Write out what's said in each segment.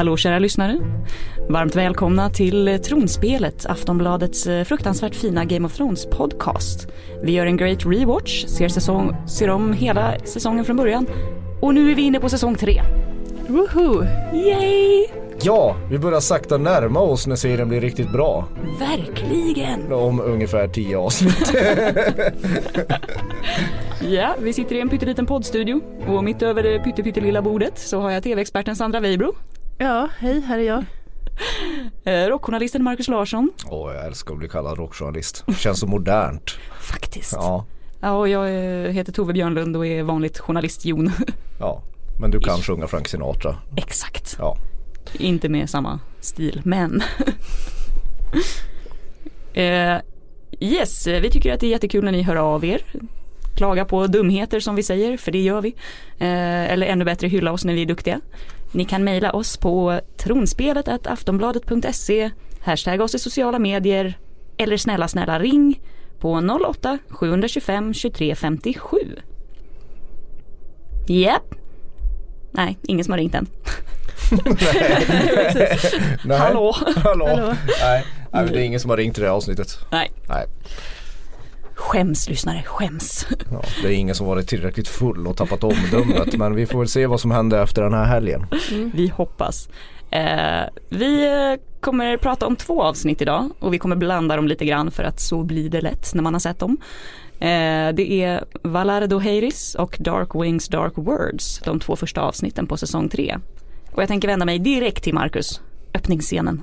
Hallå kära lyssnare. Varmt välkomna till Tronspelet, Aftonbladets eh, fruktansvärt fina Game of Thrones podcast. Vi gör en great rewatch, ser, säsong, ser om hela säsongen från början. Och nu är vi inne på säsong tre. Woho! Yay! Ja, vi börjar sakta närma oss när serien blir riktigt bra. Verkligen! Om ungefär 10 avsnitt. Ja, vi sitter i en pytteliten poddstudio och mitt över det pyttelilla bordet så har jag tv-experten Sandra Weibro, Ja, hej, här är jag. eh, rockjournalisten Marcus Larsson, Åh, jag älskar att bli kallad rockjournalist. Känns så modernt. faktiskt. Ja, Ja, och jag eh, heter Tove Björnlund och är vanligt journalist-Jon. ja. Men du kan sjunga Frank Sinatra. Exakt. Ja. Inte med samma stil, men. eh, yes, vi tycker att det är jättekul när ni hör av er. Klaga på dumheter som vi säger, för det gör vi. Eh, eller ännu bättre hylla oss när vi är duktiga. Ni kan mejla oss på tronspelet aftonbladet.se, hashtagga oss i sociala medier eller snälla snälla ring på 08 725 23 57. Japp. Nej, ingen som har ringt än. Nej. Hallå. Hallå. Hallå. Nej. Nej, det är ingen som har ringt till det här avsnittet. Nej. Nej. Skäms lyssnare, skäms. Ja, det är ingen som varit tillräckligt full och tappat omdömet. men vi får väl se vad som händer efter den här helgen. Vi hoppas. Eh, vi eh, kommer prata om två avsnitt idag och vi kommer blanda dem lite grann för att så blir det lätt när man har sett dem. Eh, det är Valardo Heiris och Dark Wings Dark Words, de två första avsnitten på säsong tre. Och jag tänker vända mig direkt till Marcus, öppningsscenen.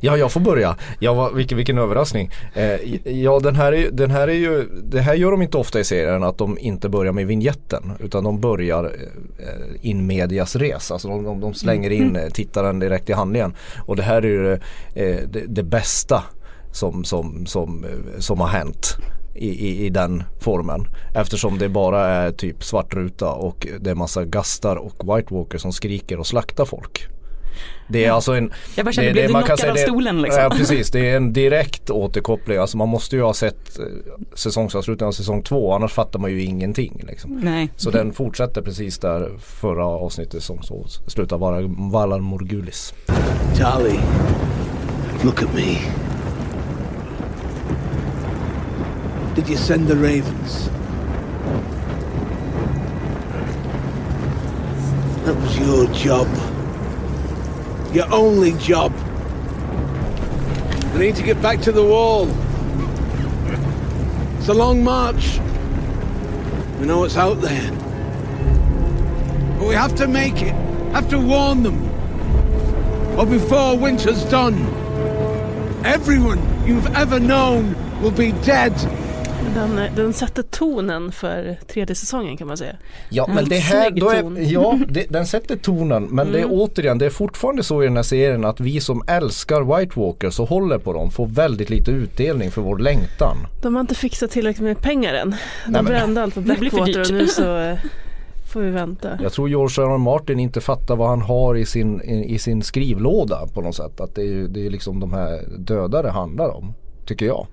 Ja, jag får börja. Ja, vad, vilken, vilken överraskning. Eh, ja, den här, är, den här är ju, det här gör de inte ofta i serien att de inte börjar med vignetten utan de börjar eh, in medias res. Alltså de, de, de slänger in eh, tittaren direkt i handlingen. Och det här är ju eh, det, det bästa som, som, som, eh, som har hänt. I, i, i den formen. Eftersom det bara är typ svartruta och det är massa gastar och White Walker som skriker och slaktar folk. Det är alltså en Jag bara kände, det- blev det- du man kan knockad säga av det- stolen liksom? Ja precis, det är en direkt återkoppling. Alltså man måste ju ha sett eh, säsongsavslutningen av säsong två annars fattar man ju ingenting. Liksom. Nej. Så den fortsätter precis där förra avsnittet som så slutar vara Valar Morgulis. Charlie, look at me. Did you send the ravens? That was your job. Your only job. I need to get back to the wall. It's a long march. We know what's out there. But we have to make it. Have to warn them or before winter's done. Everyone you've ever known will be dead. Den, den sätter tonen för tredje säsongen kan man säga. Ja men det här, då är, ja det, den sätter tonen men det är Mm. återigen det är fortfarande så i den här serien att vi som älskar White Walkers och håller på dem får väldigt lite utdelning för vår längtan. De har inte fixat tillräckligt med pengar än. De Nej, men- brände allt på Blackwater och nu så eh, får vi vänta. Jag tror George R. R. Martin inte fattar vad han har i sin, i, i sin skrivlåda på något sätt. Att det är, det är liksom de här döda det handlar om. Tycker jag.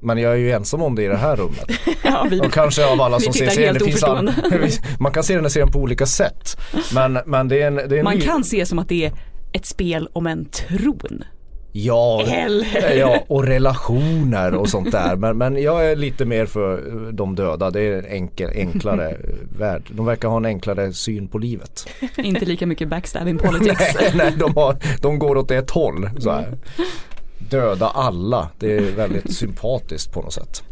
Men jag är ju ensam om det i det här rummet. Ja, vi, Och kanske av alla som ser serien. Det finns all, man kan se den här serien på olika sätt. Men, men det är en, det är en man ny- kan se som att det är ett spel om en tron. Ja, Eller? ja, och relationer och sånt där. Men, men jag är lite mer för de döda. Det är en enkel, enklare värld. De verkar ha en enklare syn på livet. Inte lika mycket backstabbing politics. Nej, nej de, har, de går åt ett håll. Så här. Döda alla. Det är väldigt sympatiskt på något sätt.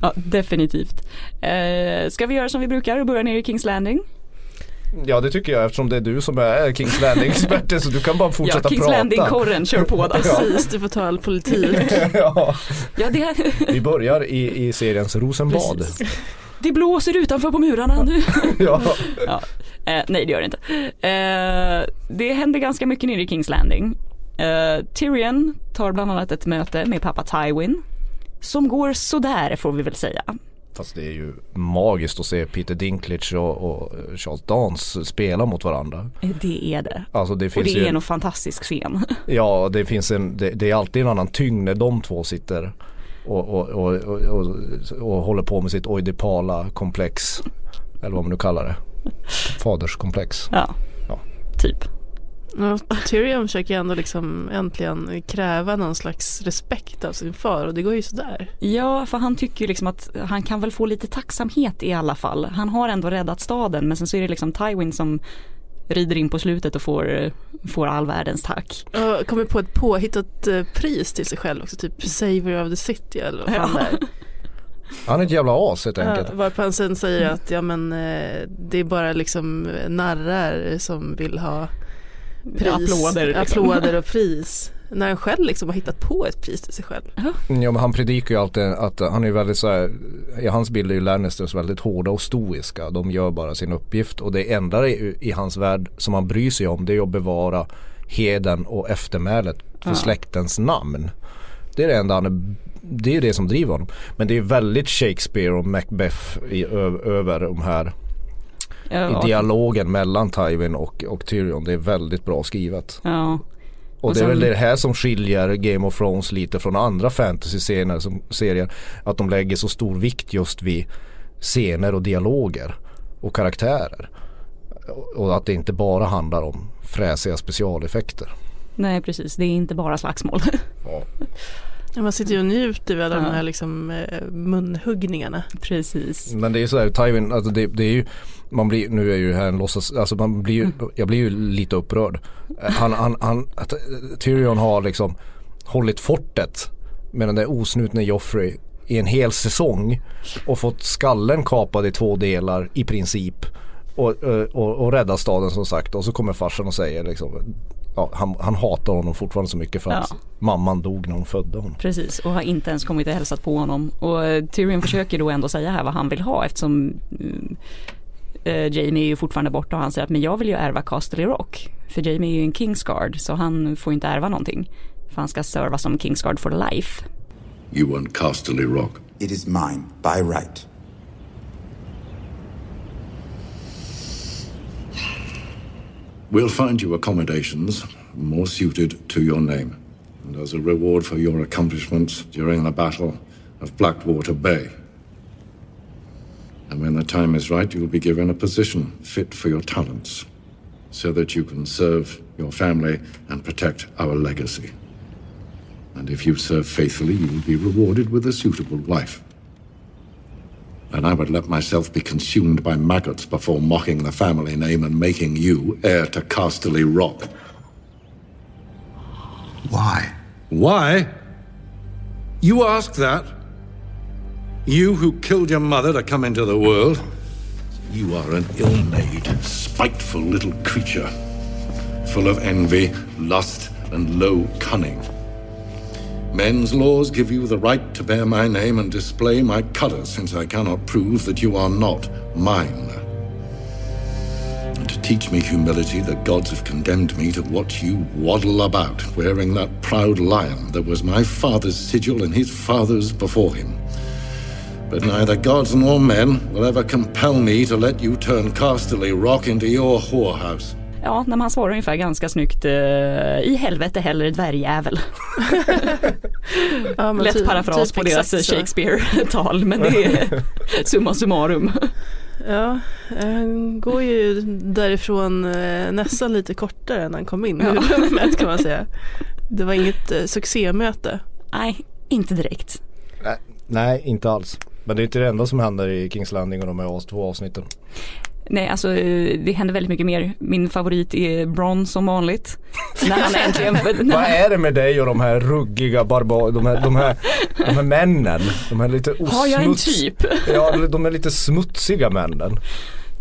Ja, definitivt. Eh, ska vi göra som vi brukar och börja nere i Kings Landing? Ja det tycker jag eftersom det är du som är Kings Landing-experten så du kan bara Ja, fortsätta Kings prata. Landing-korren, kör på då. Precis, du får ta all politik. ja, Ja, det, vi börjar i, i seriens Rosenbad. Precis. det blåser utanför på murarna nu. Ja. Ja. Eh, nej, det gör det inte. Eh, det händer ganska mycket nere i Kings Landing. Eh, Tyrion tar bland annat ett möte med pappa Tywin. Som går sådär får vi väl säga. Fast det är ju magiskt att se Peter Dinklage och, och Charles Dance spela mot varandra. Eh, Det är det. Alltså det Och det är ju, en fantastisk scen. ja det finns en, det, det är alltid en annan tyngd när de två sitter och, och, och, och, och, och håller på med sitt oidipala komplex. Eller vad man nu kallar det. Faderskomplex. Ja, Ja. typ. Ja, Tyrion försöker ändå liksom äntligen kräva någon slags respekt av sin far och det går ju sådär. Ja, för han tycker ju liksom att han kan väl få lite tacksamhet i alla fall. Han har ändå räddat staden men sen så är det liksom Tywin som rider in på slutet och får, får all världens tack. Och kommer på ett påhittat eh, pris till sig själv också, typ Savior of the City eller vad fan Ja. det är. Han är ett jävla as helt enkelt. Ja, varpå han sen säger att ja men eh, det är bara liksom narrar som vill ha pris, Applåder, liksom. applåder och pris. När han själv liksom har hittat på ett pris till sig själv. Ja men han predikar ju alltid att han är väldigt så här, i hans bild är ju Lannisters väldigt hårda och stoiska. De gör bara sin uppgift och det enda i, i hans värld som han bryr sig om det är att bevara heden och eftermälet för Ja. släktens namn. Det är det enda han är, det är det som driver honom. Men det är väldigt Shakespeare och Macbeth i, ö, över de här Ja, i dialogen mellan Tywin och, och Tyrion. Det är väldigt bra skrivet. ja. Och, Och det är väl sen- det här som skiljer Game of Thrones lite från andra fantasy-serier som serier. Att de lägger så stor vikt just vid scener och dialoger och karaktärer. Och att det inte bara handlar om fräsiga specialeffekter. Nej precis, det är inte bara slagsmål. Ja, Man sitter ju och njuter av de här liksom eh, munhuggningarna. precis. Men det är så här, Tywin, alltså det, det är ju, man blir, nu är ju här en låtsas, alltså man blir ju, jag blir ju lite upprörd. Han, han, han, att Tyrion har liksom hållit fortet med den där osnutne Joffrey i en hel säsong och fått skallen kapad i två delar i princip. Och, och, och rädda staden som sagt och så kommer farsan och säger liksom Ja, han, han hatar honom fortfarande så mycket för att Ja. mamman dog när hon födde honom. Precis, och har inte ens kommit och hälsat på honom. Och eh, Tyrion försöker då ändå säga här vad han vill ha eftersom mm, eh, Jamie är ju fortfarande borta och han säger att men jag vill ju ärva Castle Rock. För Jamie är ju en Kingsguard så han får inte ärva någonting. För han ska serva som Kingsguard for life. You want Casterly Rock. It is mine by right. We'll find you accommodations more suited to your name, and as a reward for your accomplishments during the Battle of Blackwater Bay. And when the time is right, you'll be given a position fit for your talents, so that you can serve your family and protect our legacy. And if you serve faithfully, you will be rewarded with a suitable wife. And I would let myself be consumed by maggots before mocking the family name and making you heir to Casterly Rock. Why? Why? You ask that? You who killed your mother to come into the world? You are an ill made, spiteful little creature, full of envy, lust, and low cunning. Men's laws give you the right to bear my name and display my colour, since I cannot prove that you are not mine. And to teach me humility, the gods have condemned me to watch you waddle about, wearing that proud lion that was my father's sigil and his father's before him. But neither gods nor men will ever compel me to let you turn Casterly Rock into your whorehouse. Ja, när man svarar ungefär ganska snyggt eh, i helvete hellre dvärgjävel. Ja, Lätt typ- parafras typ på deras. Shakespeare-tal men det är summa summarum. Ja, han går ju därifrån eh, nästan lite kortare än han kom in i Ja. rummet kan man säga. Det var inget eh, succémöte. Nej, inte direkt. Nej, inte alls. Men det är inte det enda som händer i Kings Landing och de här två avsnitten. Nej, alltså eh, det händer väldigt mycket mer. Min favorit är Bron som vanligt. När han äntligen... Vad är det med dig och de här ruggiga barbar, de här, de här, de här männen? De här lite Har jag en osmuts- typ? Ja, de är lite smutsiga männen.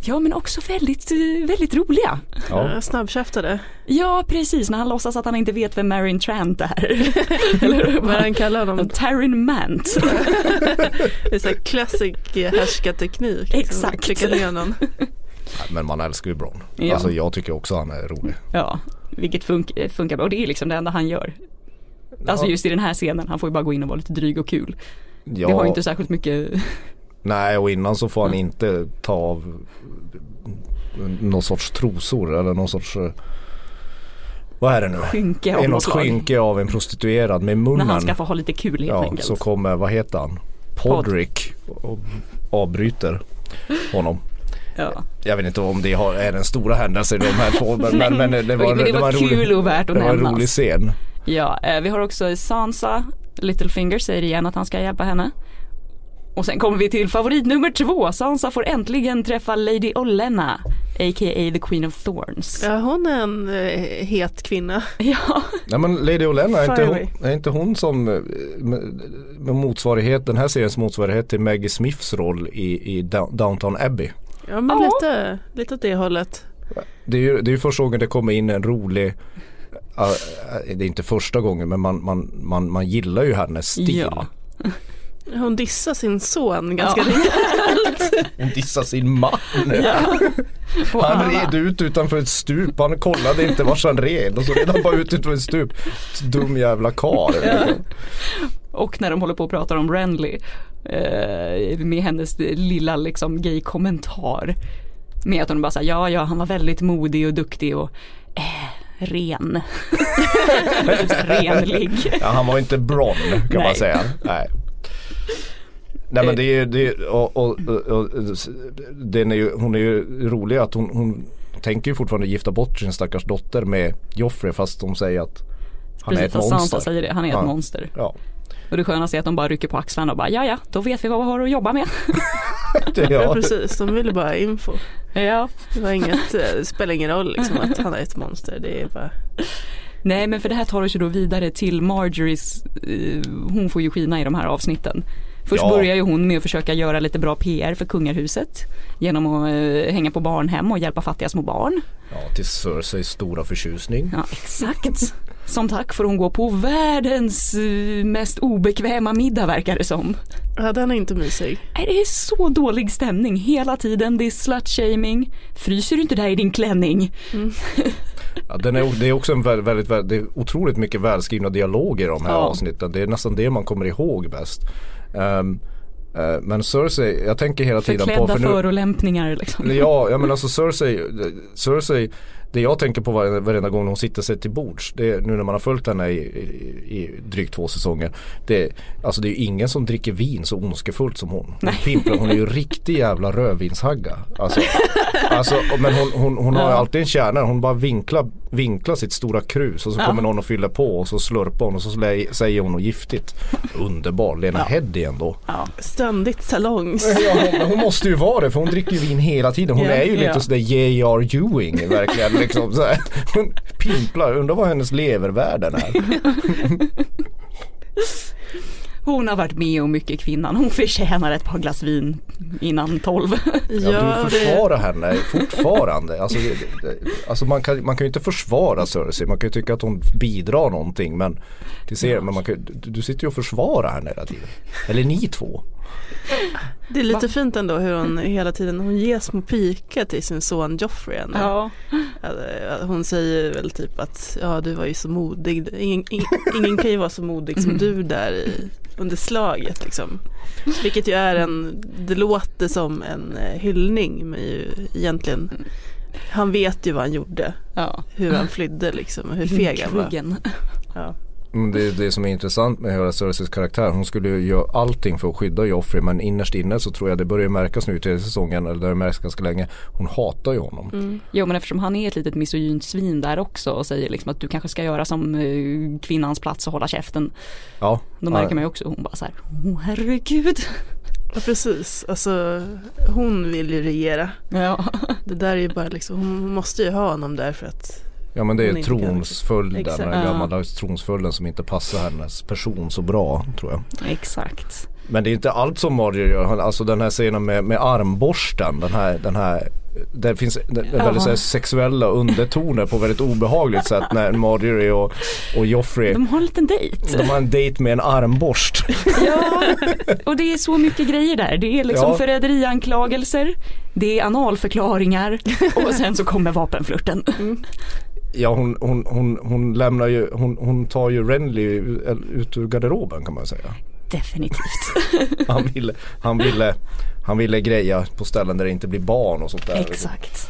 Ja, men också väldigt, eh, väldigt roliga. Ja. Snabbkäftade. Ja, precis. När han låtsas att han inte vet vem Marin Trant är. Eller Vad han kallar honom. Taryn Mant. Det är så här classic härskarteknik. liksom. Exakt. Trycka ner någon. Men man älskar ju Bron. Ja. Alltså jag tycker också han är rolig. Ja, vilket funk- eh, funkar bra. Och det är liksom det enda han gör. Alltså Ja. just i den här scenen, han får ju bara gå in och vara lite dryg och kul. Ja, Det har ju inte särskilt mycket, Nej och innan så får han inte ta av någon sorts trosor eller någon sorts eh, Vad är det nu? skynke Det av något skynke av en prostituerad med munnen. När han ska få ha lite kul helt Ja, enkelt. så kommer, vad heter han? Podrick och avbryter honom. Ja. Jag vet inte om det är den stora händelsen i de här två men, men, men det var, Men det var kul rolig, och värt att det var en nämnas. rolig scen. Ja, eh, vi har också Sansa, Littlefinger säger igen att han ska hjälpa henne. Och sen kommer vi till favorit nummer två. Sansa får äntligen träffa Lady Olenna, a.k.a. the Queen of Thorns. Ja, hon är en eh, het kvinna. Ja, Nej men Lady Olenna är inte, hon, är inte hon som eh, med, med motsvarighet, den här seriens motsvarighet till Maggie Smiths roll i, i Down- Downton Abbey. Ja, men Ja. lite, lite åt det hållet. Det är ju det är ju första gången det kommer in en rolig äh, det är inte första gången men man, man, man, man gillar ju hennes stil. Ja. Hon dissar sin son ganska Ja. rejält. Hon dissar sin man. Och Han red ut utanför ett stup, han kollade inte vars han red och så red han bara ut utanför ett stup. Dum jävla karl. Och när de håller på och pratar om Renly eh, med hennes lilla liksom gay-kommentar. Med att hon bara säger ja, ja, han var väldigt modig och duktig och eh, ren. Renlig. Ja, han var inte Bron kan man Nej. säga. Nej. Nej men det är, det är och, och, och, och den är ju, hon är ju rolig att hon, hon tänker ju fortfarande gifta bort sin stackars dotter med Joffrey fast de säger att han är Precis, ett fast monster. Sansa säger det, han är Ja. ett monster. Ja, Och det skönaste är att de bara rycker på axlarna och bara ja, ja, då vet vi vad vi har att jobba med. det, Ja, precis. De ville bara info. ja. Det var inget, eh, det spelar ingen roll liksom att han är ett monster. Det är bara, Nej men för det här tar oss ju då vidare till Marjories, eh, hon får ju skina i de här avsnitten. Först Ja. börjar ju hon med att försöka göra lite bra PR för kungahuset genom att eh, hänga på barnhem och hjälpa fattiga små barn. ja, till Cerseis stora förtjusning. Ja exakt. Som tack får hon gå på världens eh, mest obekväma middag verkar det som. ja den är inte mysig. Nej, Det är så dålig stämning hela tiden, det är slut-shaming. Fryser du inte där i din klänning? Ja, den är, det är också en väldigt, väldigt, väldigt, det är otroligt mycket välskrivna dialoger i de här Ja. avsnitten. Det är nästan det man kommer ihåg bäst. Ehm, eh, men Cersei, jag tänker hela tiden på Förklädda för förolämpningar liksom. Ja, ja men alltså Cersei, Cersei det jag tänker på varenda, varenda gång hon sitter sig till bords, det nu när man har följt henne i, i, i drygt två säsonger. Det, alltså det är ju ingen som dricker vin så ondskefullt som hon. Hon, pimplar, hon är ju riktig jävla rödvinshagga. Alltså, alltså, men hon, hon, hon har ju alltid en kärna, hon bara vinklar, vinklar sitt stora krus och så Ja. kommer någon och fyller på och så slurpar hon och så säger hon något giftigt. Underbar, Lena Ja. Headey ändå. Ja. Ständigt salongs. Ja, hon, hon måste ju vara det för hon dricker ju vin hela tiden. Hon Ja, är ju lite ja. sådär J.R. Ewing verkligen. Liksom, så här. Hon pimplar, undrar vad hennes levervärden är. Hon har varit med om mycket kvinnan, hon förtjänar ett par glas vin innan tolv. Ja, du försvarar henne fortfarande. Alltså, det, det, alltså man, kan, man kan ju inte försvara Cersei. Man kan ju tycka att hon bidrar någonting. Men, till serien, men man kan, du, du sitter ju och försvarar henne hela tiden. Eller ni två. Det är lite fint ändå hur hon hela tiden hon ger små pika till sin son Joffrey. ändå. Ja. Eh, Hon säger väl typ att ja du var ju så modig. Ingen, ing- ingen kan ju vara så modig som du där i, under slaget liksom. Vilket ju är en, det låter som en eh, hyllning men ju egentligen han vet ju vad han gjorde. ja. Hur han flydde liksom och hur feg han var. Ja. Men det, det som är intressant med hela Cerseis karaktär, hon skulle ju göra allting för att skydda Joffrey men innerst inne så tror jag det börjar märkas nu till säsongen, eller det har märkts ganska länge, hon hatar ju honom. Mm. Jo men eftersom han är ett litet misogynt svin där också och säger liksom att du kanske ska göra som eh, kvinnans plats och hålla käften. Ja, Då märker man ju också, hon bara så här, åh herregud. ja precis, alltså hon vill ju regera. Ja. Det där är ju bara liksom, hon måste ju ha honom där för att ja men det är tronsföljden, den Ja. gammaldags tronsföljden som inte passar hennes person så bra tror jag. Exakt. Men det är inte allt som Marjorie gör, alltså den här scenen med, med armborsten, den här, den här det finns Ja. väldigt här, sexuella undertoner på väldigt obehagligt sätt när Marjorie och, och Joffrey De har en liten dejt. de har en dejt med en armborst. Ja, och det är så mycket grejer där. Det är liksom Ja. förräderianklagelser, det är analförklaringar och sen så kommer vapenflirten. Ja hon, hon, hon, hon lämnar ju, hon, hon tar ju Renly ut ur garderoben kan man säga. Definitivt. Han ville, han ville, han ville greja på ställen där det inte blir barn och sånt där. Exakt.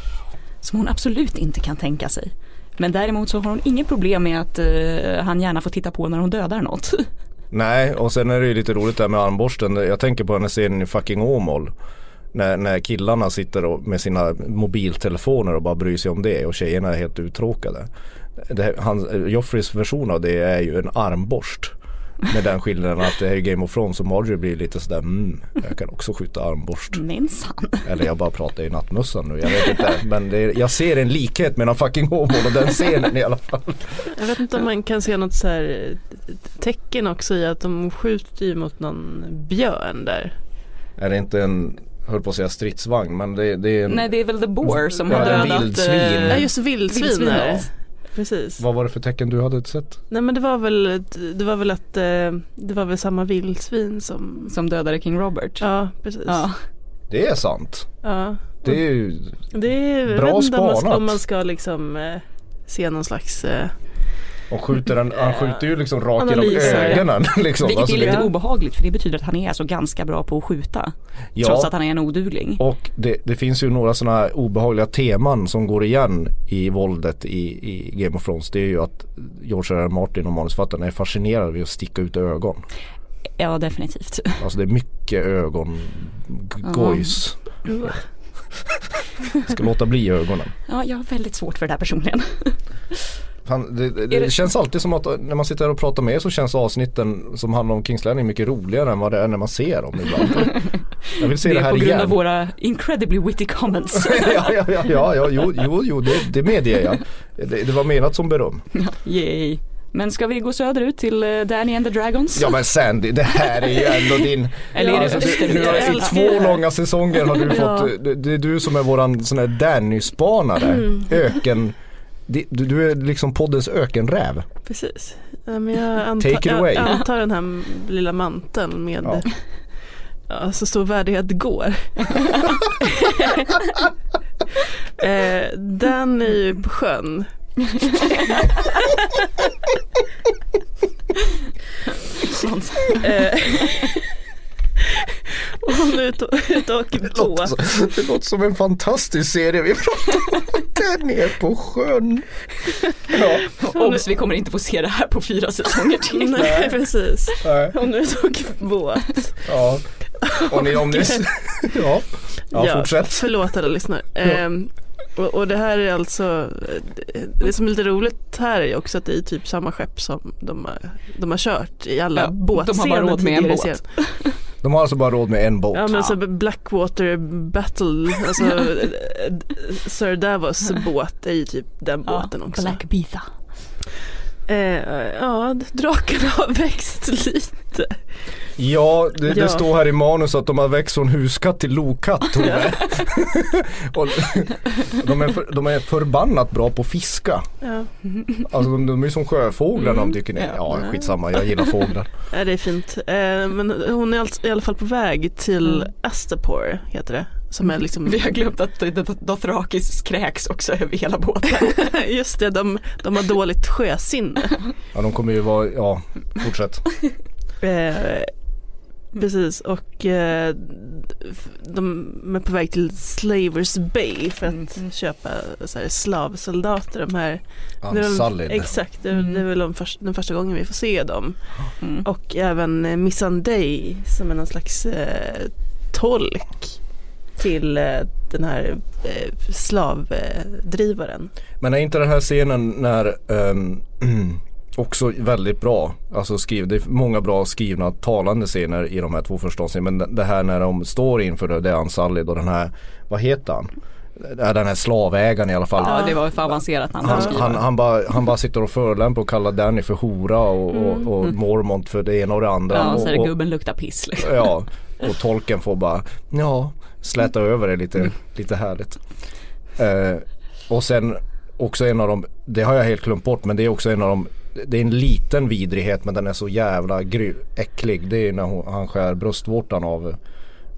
Som hon absolut inte kan tänka sig. Men däremot så har hon inget problem med att eh, han gärna får titta på när hon dödar något. Nej och sen är det ju lite roligt där med armborsten. Jag tänker på den här scenen i fucking Åmål. När, när killarna sitter och, med sina mobiltelefoner och bara bryr sig om det och tjejerna är helt uttråkade. Det, han, Joffreys version av det är ju en armborst. Med den skillnaden att det är Game of Thrones och Marjorie blir lite sådär mm, jag kan också skjuta armborst. Minsann. Eller jag bara pratar i nattmössan nu, jag vet inte. Men det är, jag ser en likhet mellan fucking Åmål och den scenen i alla fall. Jag vet inte om man kan se något så här tecken också i att de skjuter ju mot någon björn där. Är det inte en, höll på att säga stridsvagn men det, det är en, Nej det är väl The Boar som Ja, har en dödat vildsvin. eh, Ja just vildsvin. Precis. vad var det för tecken du hade sett? Nej men det var väl, det var väl att eh, det var väl samma vildsvin som Som dödade King Robert. Ja precis. Ja. Det är sant. Ja. Det är ju, Det är, jag Bra vet inte om man ska, spanat. om man ska liksom eh, se någon slags eh, och skjuter den, han skjuter ju liksom rakt genom ögonen. Liksom. Vilket Alltså är lite det, obehagligt för det betyder att han är alltså ganska bra på att skjuta. ja, Trots att han är en odugling. och det, det finns ju några sådana här obehagliga teman som går igen i våldet i, i Game of Thrones. Det är ju att George R. R. Martin och manusförfattaren är fascinerade vid att sticka ut ögon. Ja definitivt. Alltså det är mycket ögon gojs. Ska låta bli ögonen. Ja jag har väldigt svårt för det här personligen. Fan, det, det, Är det känns alltid som att när man sitter och pratar med er så känns avsnitten som handlar om Kings Landing mycket roligare än vad det är när man ser dem ibland. Jag vill se det det, är här på grund igen. av våra incredibly witty comments. ja, ja, ja, ja, ja, jo, jo, jo det, det medger jag. Det, det var menat som beröm. Yay. Men ska vi gå söderut till eh, Danny and the Dragons? Ja men Sandy, det här är ju ändå din Eller är det Alltså, österut? nu har, I två här. långa säsonger har du fått, det, det är du som är våran sån här Danny-spanare. Öken, det- du, du är liksom poddens ökenräv. Precis. Men jag Take it antar, away. jag antar den här lilla manteln med Ja. ja. så stor värdighet går. eh, den är ju på sjön. eh, och hon är ute och, ute och åker så, det låter som en fantastisk serie vi pratar om. Där nere på sjön. Ja, Obs, vi kommer inte få se det här på fyra säsonger till. Nej precis. nej, Hon är ute och åker båt. ja. Och ni, om ni, ja, ja, fortsätt. Förlåt alla lyssnare. Ehm, och, och det här är alltså, det som är lite roligt här är ju också att det är typ samma skepp som de har, de har kört i alla Ja, de har bara båtscener råd med en båt. De har alltså bara råd med en båt. Ja men så Blackwater Battle, alltså eh, Sir Davos båt är ju typ den båten också. Black Beatha. Eh, ja, drakarna har växt lite. Ja, det, Ja. det står här i manus att de har växt från huskatt till lokatt. Och de, är för, de är förbannat bra på att fiska. Ja, Alltså de, de är som sjöfåglar de tycker ni. Ja. Ja skitsamma, jag gillar fåglar. ja, det är fint. Eh, men hon är alltså, i alla fall på väg till Mm. Astapor heter det. Som är liksom Vi har glömt att Dothrakis kräks också över hela båten. Just det, de, de har dåligt sjösinne. Ja de kommer ju vara, ja fortsätt. Eh, precis och eh, de är på väg till Slavers Bay för att köpa så här, slavsoldater. De här, det är väl- Ansallid. Exakt, det är, Mm. det är väl de först, den första gången vi får se dem. Mm. Och även eh, Missandei som är någon slags eh, tolk till eh, den här eh, slavdrivaren. Men är inte den här scenen när ehm, också väldigt bra, alltså skriv, det är många bra skrivna talande scener i de här två första avsnitten. Men det här när de står inför det, det är Ansallid och den här, vad heter han? Den här slavägaren i alla fall. Ja det var för avancerat Han, skriva. han, han, bara, han bara sitter och förolämpar och kallar Danny för hora och, Mm. och, och Mormont för det ena och det andra. Ja, så är det och, och, gubben luktar piss liksom. ja, och tolken får bara, ja, släta över det lite, Mm. lite härligt. Eh, och sen också en av de, det har jag helt glömt bort men det är också en av de det är en liten vidrighet men den är så jävla gry, äcklig. Det är när hon, han skär bröstvårtan av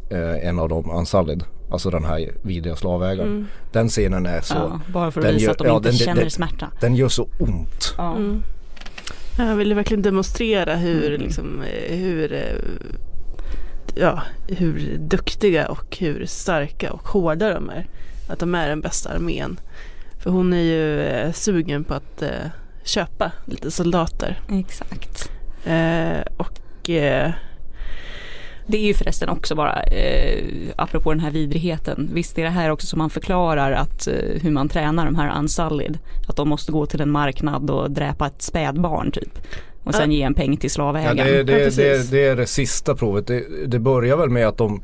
eh, en av dem, Ansallid. Alltså den här vidriga slavägaren. Mm. Den scenen är så, Ja, bara för att visa gör- att de ja, inte den- känner den- smärta. den gör så ont. Ja. Mm. Jag ville verkligen demonstrera hur, Mm. liksom, eh, hur, eh, ja, hur duktiga och hur starka och hårda de är. Att de är den bästa armén. För hon är ju eh, sugen på att eh, köpa lite soldater. Exakt. Eh, och eh, Det är ju förresten också bara, eh, apropå den här vidrigheten, visst är det här också som man förklarar att eh, hur man tränar de här unsullied, att de måste gå till en marknad och dräpa ett spädbarn typ. Och sen ge en peng till Ja, slavägaren. det, Ja, det, det, det är det sista provet. Det, det börjar väl med att de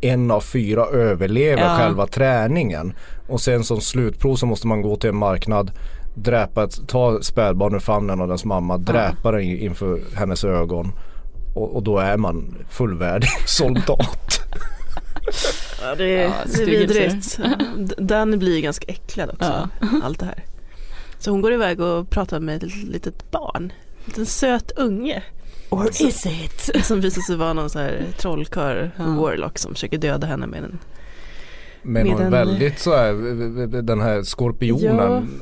en av fyra överlever Ja. själva träningen. Och sen som slutprov så måste man gå till en marknad, dräpa ett, ta spädbarn ur famnen av dess mamma, dräpa den in- inför hennes ögon. Och, och då är man fullvärdig soldat. Ja, det, Ja, det är vidrigt. D- Danny blir ju ganska äcklad också. Allt det här. Så hon går iväg och pratar med ett litet barn. En liten söt unge. Or is it? Som visar sig vara någon sån här trollkarl, Ja. warlock som försöker döda henne med en Men Med hon är en- väldigt så här, den här skorpionen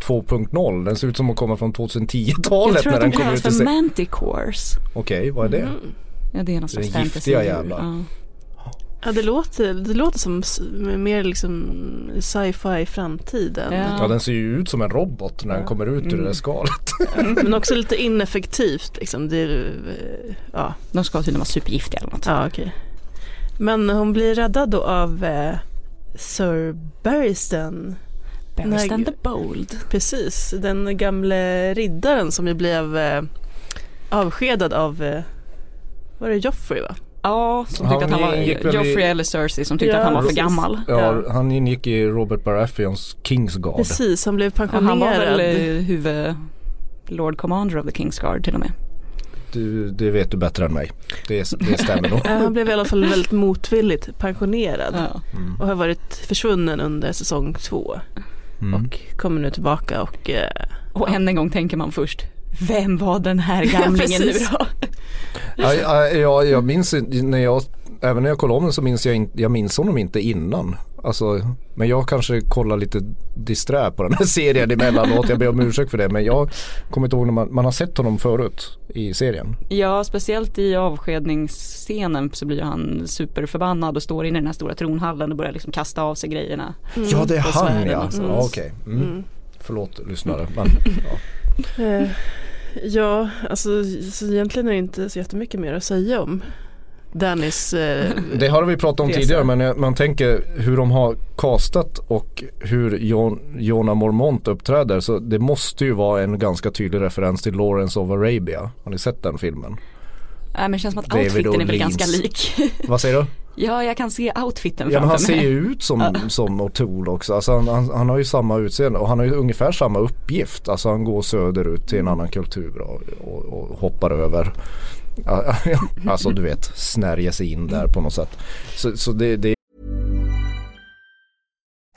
2.0. Den ser ut som att komma från 2010-talet Jag tror när att den de kommer kallas ut för manticores. Okej, vad är det? Mm. Ja det är någon slags Den fantasy. giftiga jävlar. Ja. Ja det låter, det låter som mer liksom sci-fi framtiden. Ja. Ja den ser ju ut som en robot när den kommer ut ur det Mm. där skalet. Men också lite ineffektivt liksom. Det är, ja, De ska tydligen vara supergiftiga eller något. ja okej. Men hon blir räddad då av eh, Sir Barristan. Barristan the Bold. Precis, den gamle riddaren som ju blev eh, avskedad av, eh, var det Joffrey va? Ja, som Han tyckte att han var, väl i- Joffrey eller Cersei som tyckte Ja, att han var för gammal. Ja, Ja. han ingick i Robert Baratheons Kingsguard. Precis, han blev Ja, pensionerad. han var väl eh, huvud Lord Commander of the Kingsguard till och med. Du, det vet du bättre än mig. Det, det stämmer nog. Ja, han blev i alla fall väldigt motvilligt pensionerad. Ja. Och har varit försvunnen under säsong två. Mm. Och kommer nu tillbaka och eh, Och än en gång tänker man först, vem var den här gamlingen nu precis. då? Ja, ja, ja, jag minns när jag, även när jag kollade om den så minns jag inte, jag minns honom inte innan. Alltså, men jag kanske kollar lite disträ på den här serien emellanåt. Jag ber om ursäkt för det. Men jag kommer inte ihåg när man, man har sett honom förut i serien. Ja, speciellt i avskedningsscenen så blir han superförbannad och står inne i den här stora tronhallen och börjar liksom kasta av sig grejerna. Ja det är han ja. och så. ja Okej. Mm. mm. Förlåt lyssnare. Men, ja. Ja, alltså så egentligen är det inte så jättemycket mer att säga om Dannys eh, Det har vi pratat om Resa. tidigare men man tänker hur de har castat och hur Jon, Jona Mormont uppträder så det måste ju vara en ganska tydlig referens till Lawrence of Arabia. Har ni sett den filmen? Nej men det känns som att outfiten är väl ganska lik. Vad säger du? ja, jag kan se outfiten Ja men han framför ser mig. ju ut som, som O'Toole också. Alltså han, han, han har ju samma utseende och han har ju ungefär samma uppgift. Alltså han går söderut till en annan kultur och, och, och hoppar över. Alltså du vet, snärjer sig in där på något sätt. Så, så det, det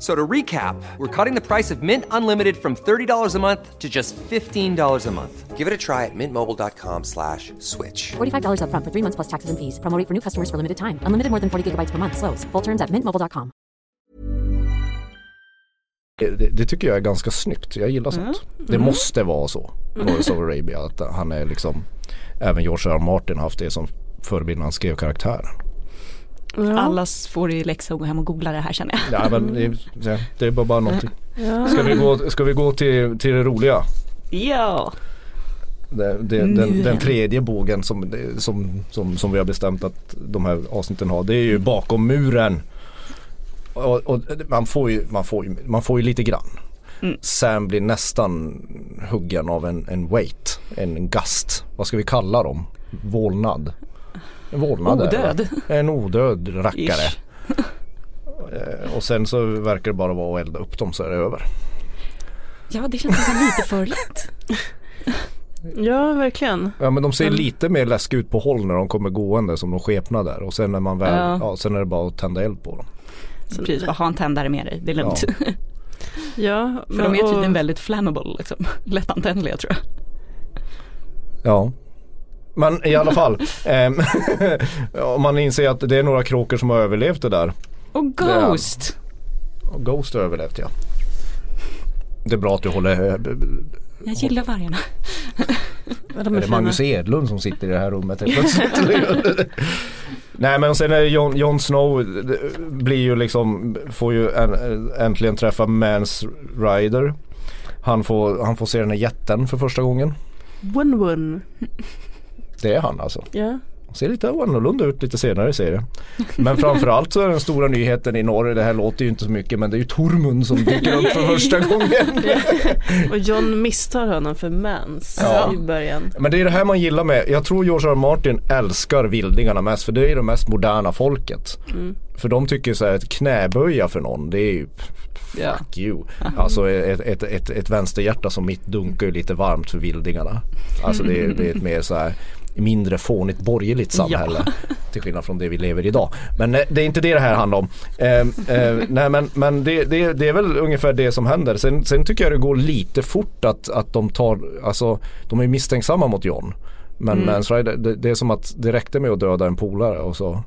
So to recap, we're cutting the price of Mint Unlimited from $30 a month to just $15 a month. Give it a try at mintmobile.com slash switch. $45 upfront for three months plus taxes and fees. Promo rate for new customers for limited time. Unlimited more than 40 gigabytes per month. Slows. Full terms at mintmobile.com. Det, det tycker jag är ganska snyggt. Jag gillar sånt. Det måste vara så. Lawrence of Arabia. Att han är liksom Även George R. R. Martin har haft det som förebild när han skrev karaktären. Alla får i läxa att gå hem och googla det här känner jag. Ja men det, är- det är bara, bara någonting. ja. Ska vi gå, ska vi gå till, till det roliga? Ja. Det, det, den, den tredje bågen som, som, som, som vi har bestämt att de här avsnitten har. Det är ju bakom muren. Och, och man, får ju, man, får ju, man får ju lite grann. Sam blir nästan huggen av en, en weight, en gast. Vad ska vi kalla dem? Vålnad. En vålnad? Odöd. En odöd rackare. Ish. Eh, Och sen så verkar det bara vara att elda upp dem så är det över. Ja, det känns nästan lite för lätt. ja, verkligen. Ja men de ser Mm. lite mer läskiga ut på håll när de kommer gående som de skepnader och sen när man väl, ja. Ja. sen är det bara att tända eld på dem. Precis, bara ha en tändare med dig, det är lugnt. Ja. Ja, För de är och- tydligen väldigt flammable, liksom. lättantändliga tror jag. Ja. Men i alla fall, ehm, om man inser att det är några kråkor som har överlevt det där. Och Ghost! Och Ghost har överlevt ja. Det är bra att du håller, eh, Jag gillar vargarna. De Är är det fina. Magnus Edlund som sitter i det här rummet helt plötsligt? Nej men sen är Jon, Jon Snow det blir ju liksom, får ju en, äntligen träffa Mans Rider. Han får, han får se den här jätten för första gången. One one. Det är han alltså. Ja. Han ser lite annorlunda ut lite senare i serien. Men framförallt så är den stora nyheten i norr, det här låter ju inte så mycket men det är ju Tormund som dyker upp för första gången. Och John misstar honom för Mans Ja. i början. Men det är det här man gillar med, jag tror George R. R. Martin älskar vildingarna mest för det är det mest moderna folket. För de tycker så här att knäböja för någon det är ju fuck you. Alltså ett, ett, ett, ett vänsterhjärta som mitt dunkar ju lite varmt för vildingarna. Alltså det är, det är ett mer så här mindre fånigt borgerligt samhälle. Till skillnad från det vi lever idag. Men eh, det är inte det det här handlar om. Eh, eh, nej men, men det, det, det är väl ungefär det som händer. Sen, sen tycker jag det går lite fort att, att de tar, alltså de är misstänksamma mot John. Men Mm. Mans Rider, det, det är som att det räckte med att döda en polare och så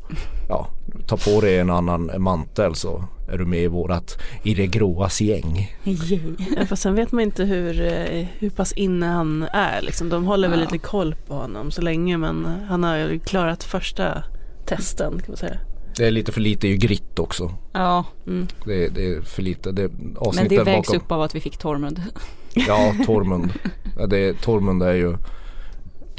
ja, ta på dig en annan mantel så är du med i vårat, i det gråas gäng. Ja, fast sen vet man inte hur, eh, hur pass inne han är. Liksom. De håller väl Ja. lite koll på honom så länge men han har ju klarat första testen kan man säga. Det är lite för lite i grit också. Ja, Det, är- det är för lite. Det, men avsnittet det vägs bakom. upp av att vi fick Tormund. Ja, Tormund. Ja, det är, Tormund är ju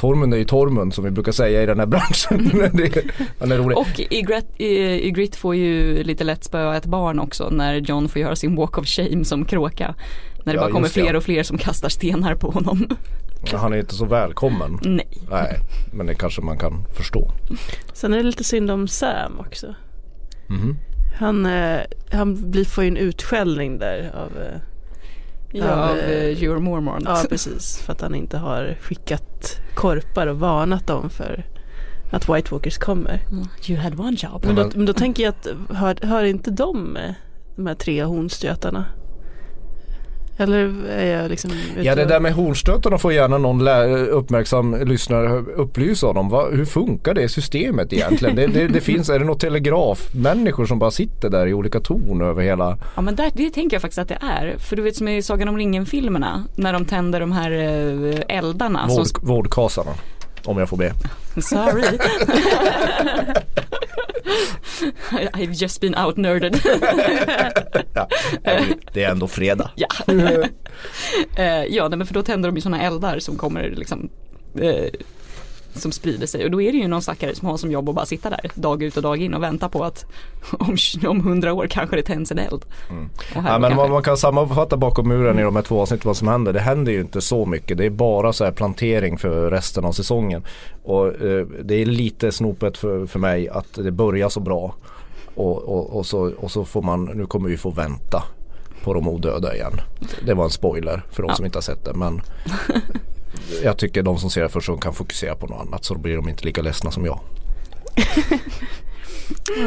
Tormund är ju Tormund som vi brukar säga i den här branschen. det, är- han är rolig. Och i Grit, i, Grit får ju lite lätt spöa ett barn också när John får göra sin walk of shame som kråka. När det Ja, bara kommer fler ja. och fler som kastar stenar på honom. Han är inte så välkommen. Nej. Nej, men det kanske man kan förstå. Sen är det lite synd om Sam också. Mhm. Han, eh, han blir, får ju en utskällning där av eh, Ja, av eh, Your Mormont. Ja precis, för att han inte har skickat korpar och varnat dem för att White Walkers kommer. You had one job. Men då, men- då tänker jag att hör, hör inte de eh, de här tre hornstötarna? Eller är jag liksom Ja det där med hornstötarna får gärna någon uppmärksam lyssnare upplysa om. Va, hur funkar det systemet egentligen? Det, det, det finns, är det något telegrafmänniskor som bara sitter där i olika torn över hela? Ja men där, det tänker jag faktiskt att det är. För du vet som i Sagan om ringen-filmerna när de tänder de här eh, eldarna. Vård, Som, vårdkasarna. Om jag får be. sorry. I've just been out-nerded. Ja, det är ändå fredag. ja. Eh, ja nej, men för då tänder de ju sådana eldar som kommer liksom eh, som sprider sig och då är det ju någon stackare som har som jobb att bara sitta där dag ut och dag in och vänta på att om, om hundra år kanske det tänds en eld. Här Ja, men kanske- man, man kan sammanfatta bakom muren i de här två avsnitten vad som händer. Det händer ju inte så mycket. Det är bara så här plantering för resten av säsongen. Och eh, det är lite snopet för, för mig att det börjar så bra. Och, och, och, så, och så får man, nu kommer vi få vänta på de odöda igen. Det var en spoiler för de Ja. som inte har sett det. Men jag tycker de som ser det först kan fokusera på något annat så då blir de inte lika ledsna som jag.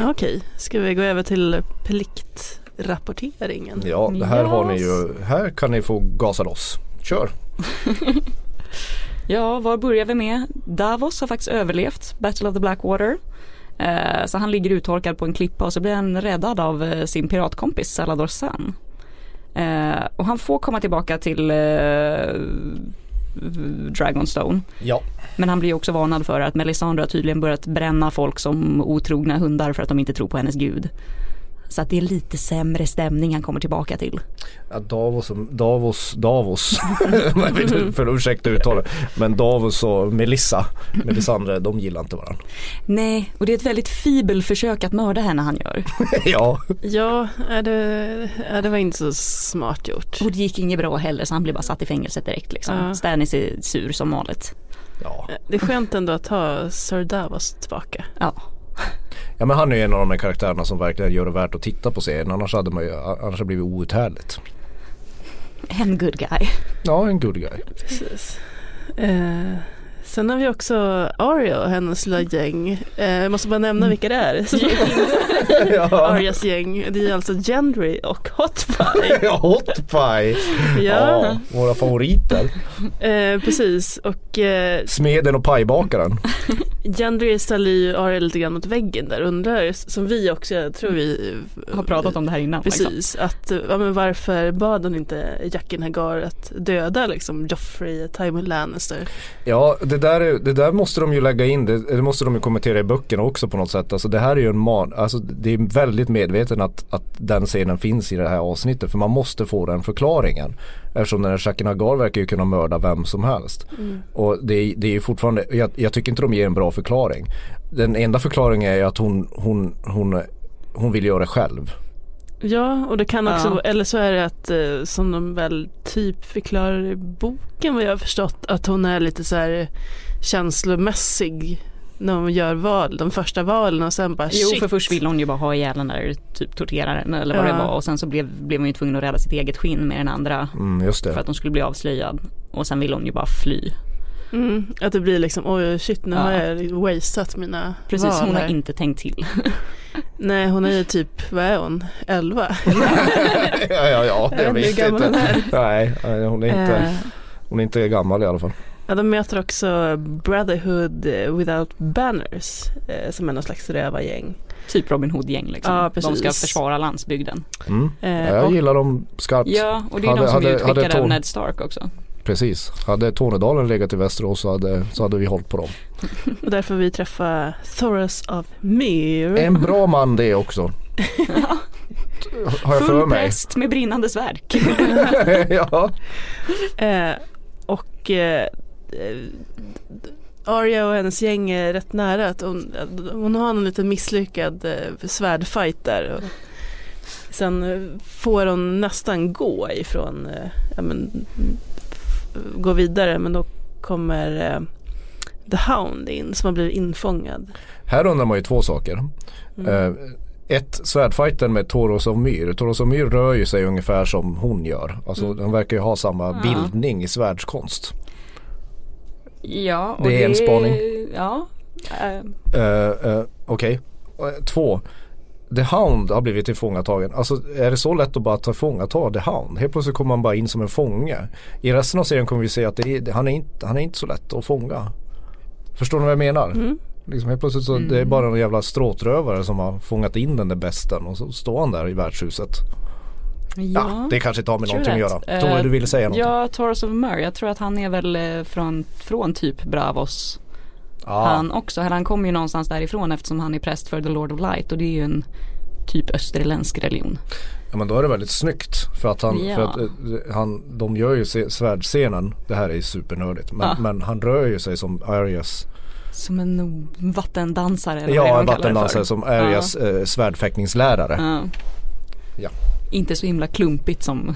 Ja, Okej, ska vi gå över till pliktrapporteringen? Ja, det här har ni Yes. ju, här kan ni få gasa loss. Kör! Ja, var börjar vi med? Davos har faktiskt överlevt Battle of the Blackwater. Eh, så han ligger uttorkad på en klippa och så blir han räddad av eh, sin piratkompis Salador San. Eh, och han får komma tillbaka till eh, Dragonstone. Ja. Men han blir också varnad för att Melisandre har tydligen börjat bränna folk som otrogna hundar för att de inte tror på hennes gud. Så att det är lite sämre stämning han kommer tillbaka till. Ja, Davos, Davos, Davos, för ursäkta uttalet. Men Davos och Melissa, Melisandre, de gillar inte varandra. Nej, och det är ett väldigt fibel försök att mörda henne han gör. ja, Ja, det, det var inte så smart gjort. Och det gick inget bra heller så han blev bara satt i fängelset direkt liksom. Ja. Stannis är sur som vanligt. ja. Det är skönt ändå att ha Sir Davos tillbaka. Ja, ja men han är en av de här karaktärerna som verkligen gör det värt att titta på serien. Annars hade man ju, annars hade det blivit outhärdligt. en good guy. Ja, en good guy. Precis. Eh, sen har vi också Arya och hennes lilla gäng. Eh, jag måste bara nämna vilka det är. Ja. Arias gäng. Det är alltså Gendry och Hot Pie. ja, hot pie. Ja, Ja, våra favoriter. eh, precis. Och eh, Smeden och pajbakaren. Gendry ställer ju Arya lite grann mot väggen där. Undrar, som vi också, jag tror vi Har pratat om det här innan. liksom. Precis, att ja, men varför bad hon inte Jaqen Hagar att döda liksom Joffrey, Tywin Lannister? Ja, det där, är, det där måste de ju lägga in, det, det måste de ju kommentera i böckerna också på något sätt. Alltså det här är ju en man, alltså det är väldigt medveten att, att den scenen finns i det här avsnittet för man måste få den förklaringen. Eftersom den här Jaqen Hagar verkar ju kunna mörda vem som helst. Och det, är- det är fortfarande, jag, jag tycker inte de ger en bra förklaring. Den enda förklaringen är att hon, hon, hon, hon vill göra det själv. Ja, och det kan också, Ja. eller så är det att eh, som de väl typ förklarar i boken vad jag har förstått, att hon är lite så här känslomässig när hon gör val, de första valen och sen bara Jo shit. för först ville hon ju bara ha ihjäl den där typ torteraren eller vad Ja. det var och sen så blev, blev hon ju tvungen att rädda sitt eget skinn med den andra Mm, just för att hon skulle bli avslöjad. Och sen ville hon ju bara fly. Mm, att det blir liksom, oj shit nu Ja. har jag wasteat mina Precis, val hon har inte tänkt till. Nej, hon är ju typ, vad är hon, 11? ja, ja, ja, jag, vet inte nej, hon är inte, Eh, hon är inte gammal i alla fall. Ja, de möter också Brotherhood Without Banners eh, som är någon slags rövargäng. Typ Robin Hood-gäng liksom. Ja, De ska försvara landsbygden. Mm. Eh, Ja, jag och, gillar dem skarpt. Ja, och det är Hade- de som hade- är utskickade hade av Tor- Ned Stark också. Precis. Hade Tornedalen legat i Västerås så hade, så hade vi hållit på dem. och därför vi träffa Thoros of Myr. En bra man det också. Har jag för Full mig. präst med brinnande svärd. ja. Eh, och eh, Arya och hennes gäng är rätt nära att hon, hon har en liten misslyckad eh, svärdfight där. Och sen eh, får hon nästan gå ifrån, eh, ja, men, gå vidare men då kommer eh, The Hound in som har blivit infångad. Här undrar man ju två saker. Mm. Eh, ett, svärdfighten med Toros of Myr. Toros of Myr rör ju sig ungefär som hon gör. Alltså Mm. de verkar ju ha samma Ja. bildning i svärdskonst. Ja, och Det är en spaning. Ja. Uh, uh, Okej. Eh, Två. The Hound har blivit tillfångatagen. Alltså är det så lätt att bara tillfångata The Hound? Helt plötsligt kommer man bara in som en fånge. I resten av serien kommer vi se att det är, han, är inte, han är inte så lätt att fånga. Förstår ni vad jag menar? Mm. Liksom helt plötsligt så det är bara en jävla stråtrövare som har fångat in den där besten och så står han där i värdshuset. Ja, ja. det kanske inte har med någonting att göra. Eh, du ville säga något? Ja, Taurus of Mur. Jag tror att han är väl eh, från, från typ Bravos. Ja. Han också. Han kommer ju någonstans därifrån eftersom han är präst för The Lord of Light. Och det är ju en typ österländsk religion. Ja men då är det väldigt snyggt för att han, Ja. för att, eh, han de gör ju svärdscenen, det här är supernördigt, men, Ja. men han rör ju sig som Arias, Som en vattendansare eller ja en vattendansare som Arias eh, svärdfäktningslärare. Ja. Inte så himla klumpigt som,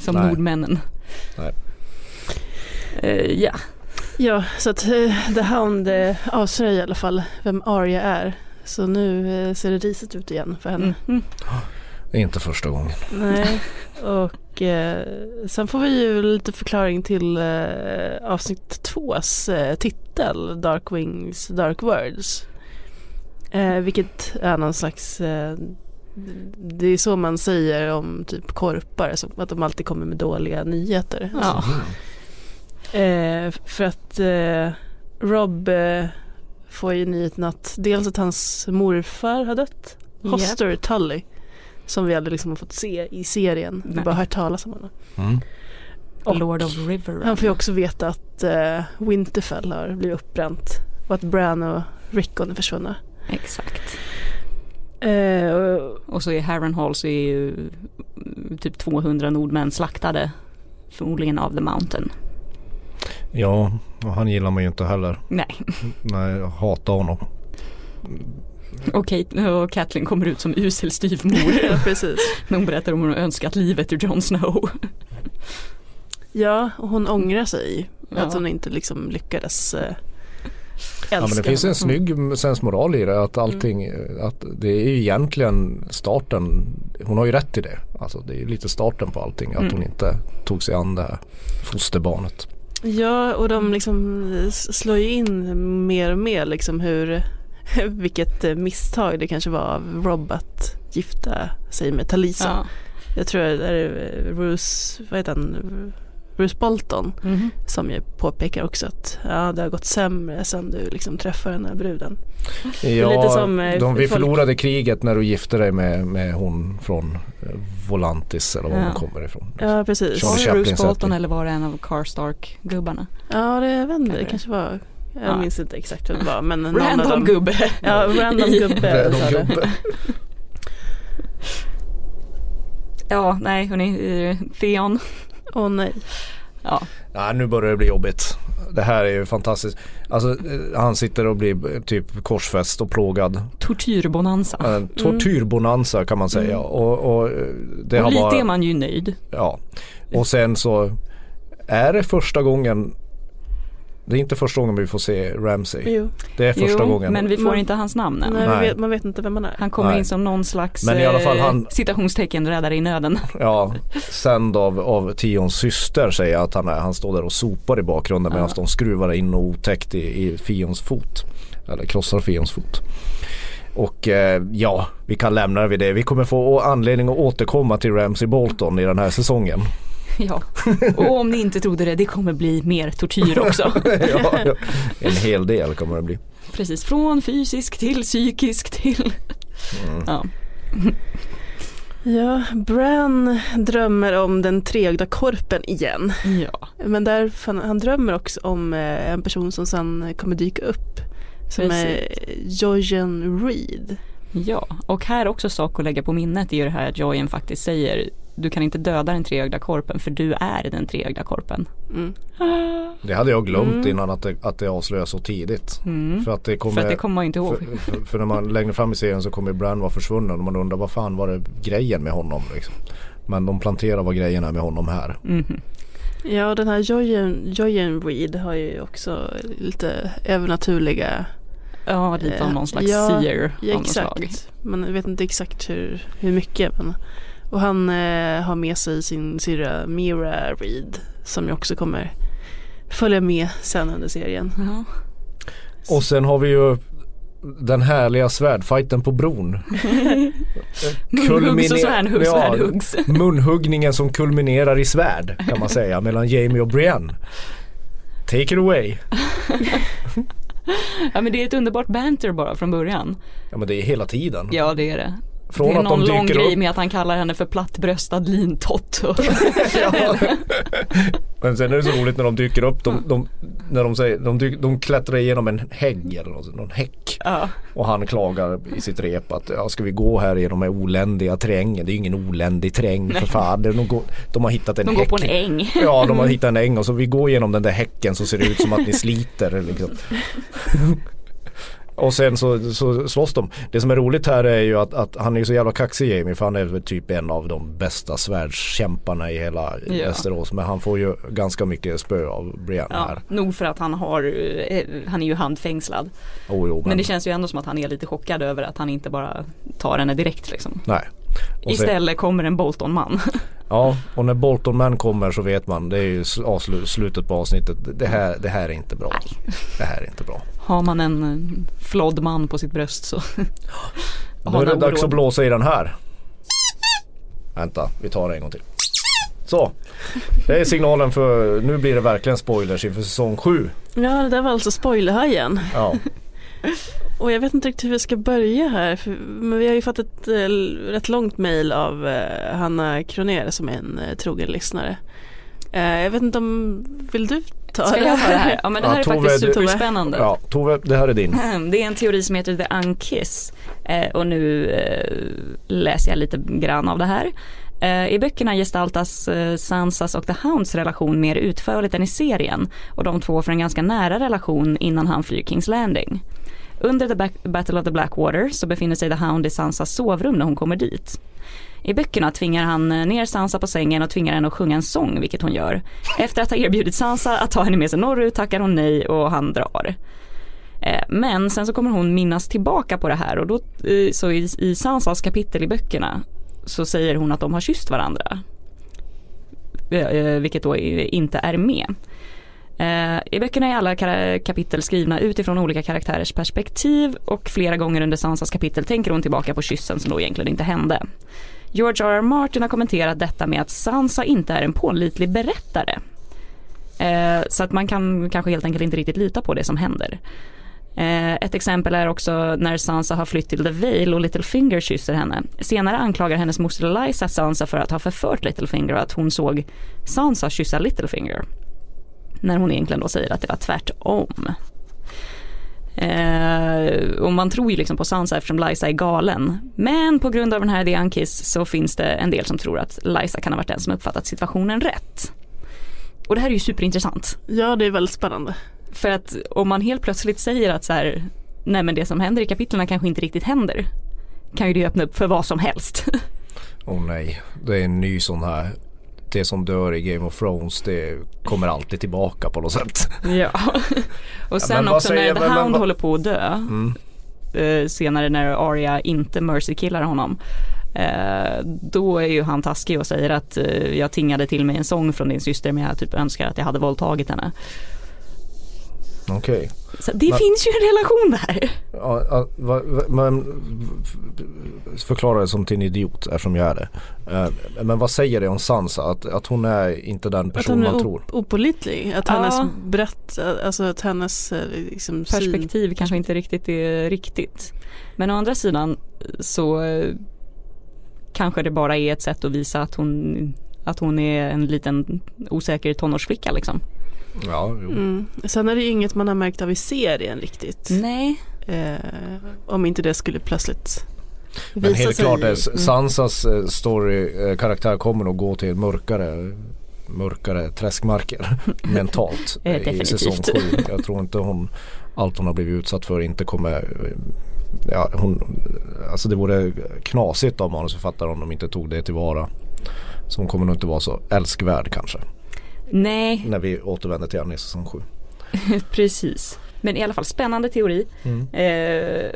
som Nej. nordmännen. Nej. Eh, ja, Ja, så att eh, The Hound avslöjar i alla fall vem Arya är. Så nu eh, ser det risigt ut igen för henne. mm. Mm. Inte första gången. Nej, och eh, sen får vi ju lite förklaring till eh, avsnitt tvås eh, titel, Dark Wings, Dark Words. Eh, vilket är någon slags, eh, det är så man säger om typ korpar, som att de alltid kommer med dåliga nyheter. ja. Eh, för att eh, Rob eh, får ju nyheten att dels att hans morfar har dött, Hoster Tully, som vi aldrig liksom har fått se i serien, vi Nej. bara hört talas om honom. Mm. Och Lord of River. han får ju också veta att eh, Winterfell har blivit uppbränt och att Bran och Rickon är försvunna. Exakt. Eh, och, så i Harrenhal så är ju mm, typ 200 nordmän slaktade. Förmodligen av The Mountain. Ja, och han gillar man ju inte heller. Nej. Nej, jag hatar honom. Och, Kate, och Kathleen kommer ut som usel styvmor. ja, precis. när hon berättar om hon har önskat livet ur Jon Snow. Ja, och hon ångrar sig Ja. att hon inte liksom lyckades eh, Ja men det finns en snygg sensmoral i det att allting, att det är ju egentligen starten, hon har ju rätt i det. Alltså det är ju lite starten på allting att Mm. hon inte tog sig an det här fosterbarnet. Ja, och de liksom slår ju in mer och mer liksom hur vilket misstag det kanske var av Rob att gifta sig med Talisa. Ja. Jag tror det är Bruce, vad heter han, Bruce Bolton Mhm. som ju påpekar också att ja, det har gått sämre sen du liksom träffade den här bruden. Ja, lite som, eh, de, vi folk- förlorade kriget när du gifte dig med, med hon från eh, Volantis eller var Ja. hon kommer ifrån. Ja precis. Charlie Var det Chaplin Bruce Bolton eller var det en av Carstark-gubbarna? Ja det vet inte, det Kanske. var, jag Ja. minns inte exakt vem det var men någon av Random dem. gubbe. Ja, random gubbe. Random gubbe. Ja, nej hörni, eh, Theon. Åh nej. Ja, Ja, nu börjar det bli jobbigt. Det här är ju fantastiskt. Alltså eh, han sitter och blir eh, typ korsfäst och plågad. tortyrbonanza. En tortyrbonanza kan man säga. Och, och eh, det Och har lite bara, är man ju nöjd. Ja. Och sen så är det första gången det är inte första gången vi får se Ramsey. Jo. Det är första jo, gången. men vi får Man- inte hans namn än. Nej, Vet, man vet inte vem man är. Han kommer Nej. in som någon slags Men i alla fall eh, han- citationstecken räddare i nöden. Ja, sänd av, av Tions syster säger jag att han är. Han står där och sopar i bakgrunden medan de skruvar in och otäckt i, i Fions fot. Eller krossar Fions fot. Och eh, ja, vi kan lämna det vid det. Vi kommer få anledning att återkomma till Ramsey Bolton i den här säsongen. Ja, och om ni inte trodde det, det kommer bli mer tortyr också. ja, ja. En hel del kommer det bli. Precis, från fysisk till psykisk till... Mm. Ja. Ja, Bran drömmer om den treögda korpen igen. ja, Men där, han drömmer också om eh, en person som sen kommer dyka upp. Som är Jojen Reed. ja, och här också sak att lägga på minnet är ju det här att Jojen faktiskt säger du kan inte döda den treögda korpen för du är den treögda korpen. Mm. Det hade jag glömt innan att det, att det avslöjas så tidigt. För att det kommer, För att det kommer man inte ihåg. För, för, för när man längre fram i serien så kommer Bran vara försvunnen och man undrar vad fan var det grejen med honom liksom. Men de planterar vad grejen är med honom här. Mhm. Ja, och den här Jojen, Jojen Reed har ju också lite övernaturliga Ja, lite av Eh, någon slags ja, seer Ja, exakt. Men jag vet inte exakt hur, hur mycket. Men, och han eh, har med sig sin syrra Mira Reed som ju också kommer följa med sen under serien. Ja. Och sen har vi ju den härliga svärdfighten på bron. Munhuggs och svärdhuggs, ja, svärdhuggs. Munhuggningen som kulminerar i svärd kan man säga mellan Jamie och Brienne. Take it away. ja men det är ett underbart banter bara från början. Ja men det är hela tiden. Ja det är det. Från det är att de någon lång dyker grej upp. med att han kallar henne för plattbröstad lintott. Men sen är det så roligt när de dyker upp. De, de, när de, säger, de, dyk, de klättrar igenom en hägg eller något, någon häck. ja. Och han klagar i sitt rep att ja, ska vi gå här genom den här oländiga terrängen. Det är ju ingen oländig terräng för fan. De, går, de har hittat en De går häck. på en äng. Ja de har hittat en äng och så vi går genom den där häcken så ser det ut som att ni sliter liksom. Och sen så, så slåss de. Det som är roligt här är ju att, att han är så jävla kaxig Jamie för han är väl typ en av de bästa svärdskämparna i hela Ja. Västerås. Men han får ju ganska mycket spö av Brienne Ja, här. nog för att han har, eh, han är ju handfängslad. Oh, jo, men, Men det känns ju ändå som att han är lite chockad över att han inte bara tar henne direkt liksom. Nej. Och sen, Istället kommer en Bolton-man. ja, och när Bolton Man kommer så vet man, det är ju avslu- slutet på avsnittet. Det här, det här är inte bra. Det här är inte bra. Har man en flodd man på sitt bröst så har är det dags att blåsa i den här. Vänta, vi tar det en gång till. Så, det är signalen för, nu blir det verkligen spoilers inför säsong 7. Ja, det där var alltså spoilerhajen. Ja, Och jag vet inte riktigt hur vi ska börja här. För, men vi har ju fått ett eh, rätt långt mail av eh, Hanna Kroner som är en eh, trogen lyssnare. Eh, jag vet inte om, vill du ta Ska jag ta det här? Ja men det här Ja, är Tove, faktiskt du- superspännande. ja Tove, det här är din. Det är en teori som heter The Unkiss eh, och nu eh, läser jag lite grann av det här. I böckerna gestaltas Sansas och The Hounds relation mer utförligt än i serien och de två får en ganska nära relation innan han flyr Kings Landing. Under The Back- Battle of the Blackwater så befinner sig The Hound i Sansas sovrum när hon kommer dit. I böckerna tvingar han eh, ner Sansa på sängen och tvingar henne att sjunga en sång, vilket hon gör. Efter att ha erbjudit Sansa att ta henne med sig norrut tackar hon nej och han drar. Eh, men sen så kommer hon minnas tillbaka på det här och då eh, så i, i Sansas kapitel i böckerna så säger hon att de har kysst varandra. Vilket då inte är med. Eh, I böckerna är alla kapitel skrivna utifrån olika karaktärers perspektiv och flera gånger under Sansas kapitel tänker hon tillbaka på kyssen som då egentligen inte hände. George R. R. Martin har kommenterat detta med att Sansa inte är en pålitlig berättare. Eh, så att man kan kanske helt enkelt inte riktigt lita på det som händer. Eh, ett exempel är också när Sansa har flytt till The Vale och Littlefinger kysser henne. Senare anklagar hennes moster Eliza Sansa för att ha förfört Littlefinger och att hon såg Sansa kyssa Littlefinger. När hon egentligen då säger att det var tvärtom. Eh, och man tror ju liksom på Sansa eftersom Lysa är galen. Men på grund av den här The Unkiss så finns det en del som tror att Lysa kan ha varit den som uppfattat situationen rätt. Och det här är ju superintressant. Ja det är väldigt spännande. För att om man helt plötsligt säger att så här, nej men det som händer i kapitlen kanske inte riktigt händer. Kan ju det öppna upp för vad som helst. Åh nej, det är en ny sån här det som dör i Game of Thrones det kommer alltid tillbaka på något sätt. ja. Och sen men också säger- när The men- men Hound vad- håller på att dö. Mm. eh, senare när Arya inte mercy killar honom. Eh, då är ju han taskig och säger att eh, jag tingade till mig en sång från din syster men jag typ önskar att jag hade våldtagit henne. Okej. Så det Men- finns ju en relation där. Ja, ja, va, va, men förklara det som till en idiot eftersom jag är det. Eh, Men vad säger det om Sansa? Att, att hon är inte den Att person hon är man o- tror? opålitlig. Att Ja. hennes brett, alltså att hennes eh, liksom, syn- Perspektiv kanske inte riktigt är riktigt. Men å andra sidan så eh, kanske det bara är ett sätt att visa att hon, att hon är en liten osäker tonårsflicka liksom. Ja, jo. Mm. Sen är det ju inget man har märkt av i serien riktigt. Nej. Eh, om inte det skulle plötsligt Men helt sig klart är Sansas eh, story, eh, karaktär kommer nog gå till mörkare mörkare träskmarker mentalt Eh, eh, i säsong definitivt. 7. Jag tror inte hon, allt hon har blivit utsatt för inte kommer eh, Ja, hon, alltså det vore knasigt av manusförfattare om de inte tog det tillvara. Så hon kommer nog inte vara så älskvärd kanske. Nej, När vi återvänder till henne i säsong 7. precis. Men i alla fall spännande teori. Eh,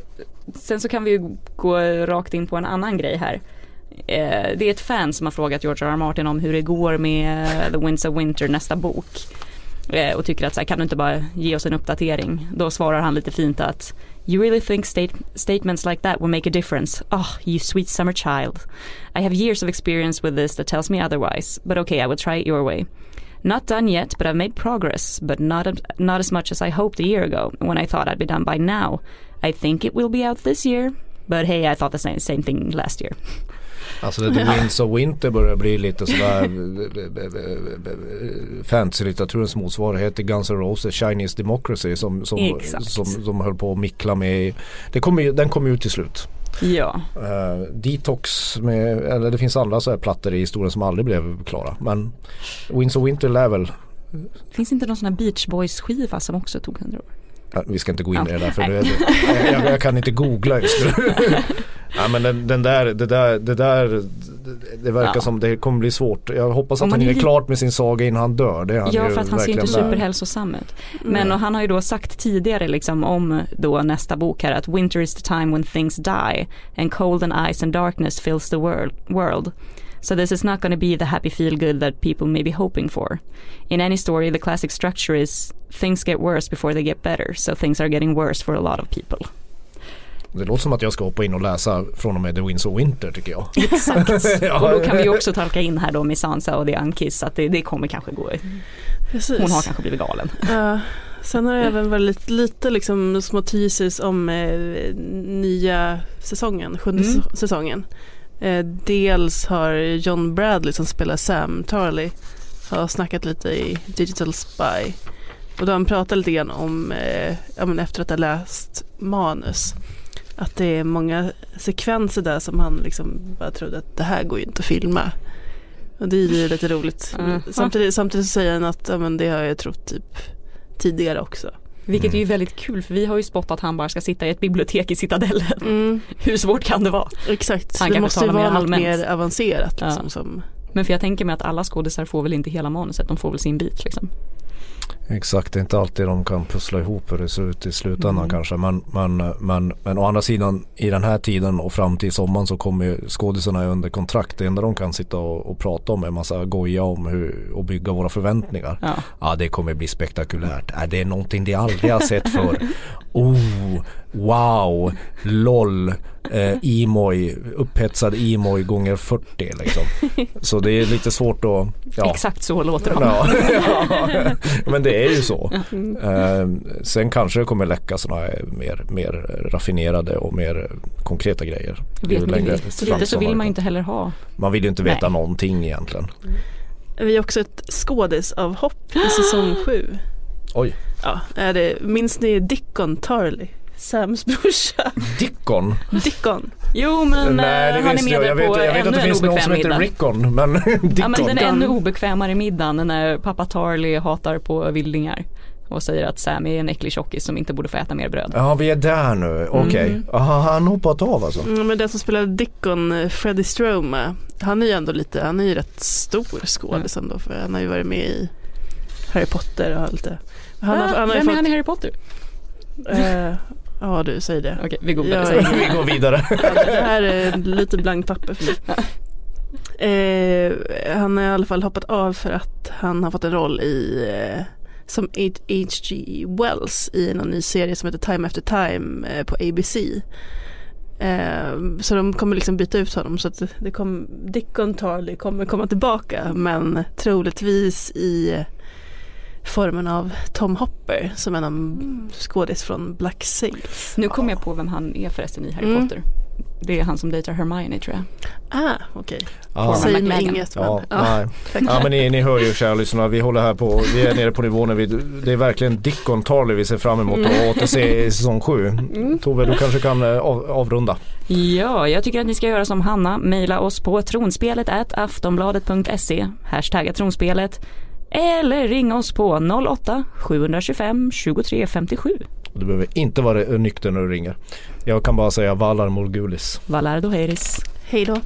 sen så kan vi ju gå rakt in på en annan grej här. Eh, det är ett fan som har frågat George R. R. Martin om hur det går med The Winds of Winter nästa bok. Eh, och tycker att så här, kan du inte bara ge oss en uppdatering? Då svarar han lite fint att You really think state statements like that will make a difference? Oh, you sweet summer child. I have years of experience with this that tells me otherwise, but okay, I will try it your way. Not done yet, but I've made progress, but not not as much as I hoped a year ago when I thought I'd be done by now. I think it will be out this year, but hey, I thought the same, same thing last year. Alltså The Winds of Winter börjar bli lite sådär fantasy-litteraturens motsvarighet till Guns N' Roses Chinese Democracy som, som, Exakt. som, som höll på att mickla med det kommer ju, Den kommer ju ut till slut. Ja, Eh, Detox med, eller det finns andra så här plattor i historien som aldrig blev klara. Men Winds of Winter lär väl, finns inte någon sån här Beach Boys skiva som också tog hundra år? ja, vi ska inte gå in i det där för det, det, jag, jag kan inte googla just nu. ja, men den, den där, det där, det där, det, verkar Ja. som det kommer bli svårt. Jag hoppas att han är li- klart med sin saga innan han dör. Det är han Ja, för att han ser inte superhälsosam ut. Men och han har ju då sagt tidigare liksom om då nästa bok här att winter is the time when things die and cold and ice and darkness fills the world. world. So this is not going to be the happy feel good that people may be hoping for. In any story, the classic structure is things get worse before they get better. So things are getting worse for a lot of people. Det låter som att jag ska hoppa in och läsa från och med The Winds of Winter tycker jag. Exakt. Ja. Och då kan vi också tolka in här då med Sansa och The Unkiss att det, det kommer kanske gå. Precis. Hon har kanske blivit galen. Ja. sen har det även varit lite, lite liksom små teasers om eh, nya säsongen, sjunde Mm. säsongen. Eh, dels har John Bradley som spelar Sam Tarley har snackat lite i Digital Spy. Och då har han pratat lite grann om, eh, ja, men efter att ha läst manus, att det är många sekvenser där som han liksom bara trodde att det här går ju inte att filma. Och det är ju lite roligt. Mm. Samtidigt, samtidigt så säger han att ja, men det har jag trott typ tidigare också. Vilket är ju väldigt kul för vi har ju spottat att han bara ska sitta i ett bibliotek i Citadellen. Mm, Hur svårt kan det vara? exakt, Han det måste ju vara något allmänt. mer avancerat. Ja. Liksom, som, Men för jag tänker mig att alla skådisar får väl inte hela manuset, de får väl sin bit liksom. Exakt, det är inte alltid de kan pussla ihop hur det ser ut i slutändan Mm. kanske. Men, men, men, men å andra sidan i den här tiden och fram till sommaren så kommer ju skådisarna under kontrakt. Det enda de kan sitta och, och prata om är en massa goja om hur och bygga våra förväntningar. Ja. Ja det kommer bli spektakulärt. Äh, det är någonting de aldrig har sett för. Oh, wow, LOL, eh, Emoy, upphetsad Emoy gånger 40 liksom. Så det är lite svårt att ja. Exakt så låter de. Ja, ja. men det är ju så. Eh, sen kanske det kommer läcka sådana här mer, mer raffinerade och mer konkreta grejer. Vet, längre lite, så som vill man inte heller ha. Man vill ju inte veta Nej. någonting egentligen. Vi har också ett skådisavhopp i säsong sju. Oj, Ja, är det, minns ni Dickon Tarley? Sams brorsa. Dickon. Dickon. Jo men Nej eh, han är med jag. Jag vet, på jag vet ännu att det en finns någon som obekväm heter middag. Rickon. Men Dickon. Ja men den ännu obekvämare middagen när pappa Tarly hatar på vildingar och säger att Sam är en äcklig tjockis som inte borde få äta mer bröd. Ja vi är där nu, okej. Mm. Aha, han hoppat av alltså? Mm, men den som spelar Dickon, eh, Freddie Stroma, han är ju ändå lite, han är ju rätt stor skådis ändå för han har ju varit med i Harry Potter och allt det. Han har, Va? han har Vem är fått, han i Harry Potter? eh, ja du, säg det. Okej vi googlar Ja, det sen. Vi går vidare. Ja, det här är lite blankt papper för mig. Eh, han har i alla fall hoppat av för att han har fått en roll i eh, som H.G. Wells i någon ny serie som heter Time After Time eh, på ABC. Eh, så de kommer liksom byta ut honom så att det- det kom, Dickon Tarley kommer komma tillbaka men troligtvis i formen av Tom Hopper som är någon skådis från Black Sails. Nu kom jag på vem han är förresten i Harry Mm. Potter. Det är han som dejtar Hermione tror jag. Ah, okej. Ja. Säg mig inget men. Ja, ja. nej. ja men ni, ni hör ju kära lyssnare, vi håller här på, vi är nere på nivån när vi, det är verkligen Dickon Tarley vi ser fram emot att återse i säsong 7. Tove du kanske kan eh, av, avrunda. Ja, jag tycker att ni ska göra som Hanna. Mejla oss på tronspelet aftonbladet.se, hashtagga tronspelet. Eller ring oss på 08-725 23 57. Du behöver inte vara nykter när du ringer. Jag kan bara säga Valar Morgulis. Valardo Heiris. Hej då.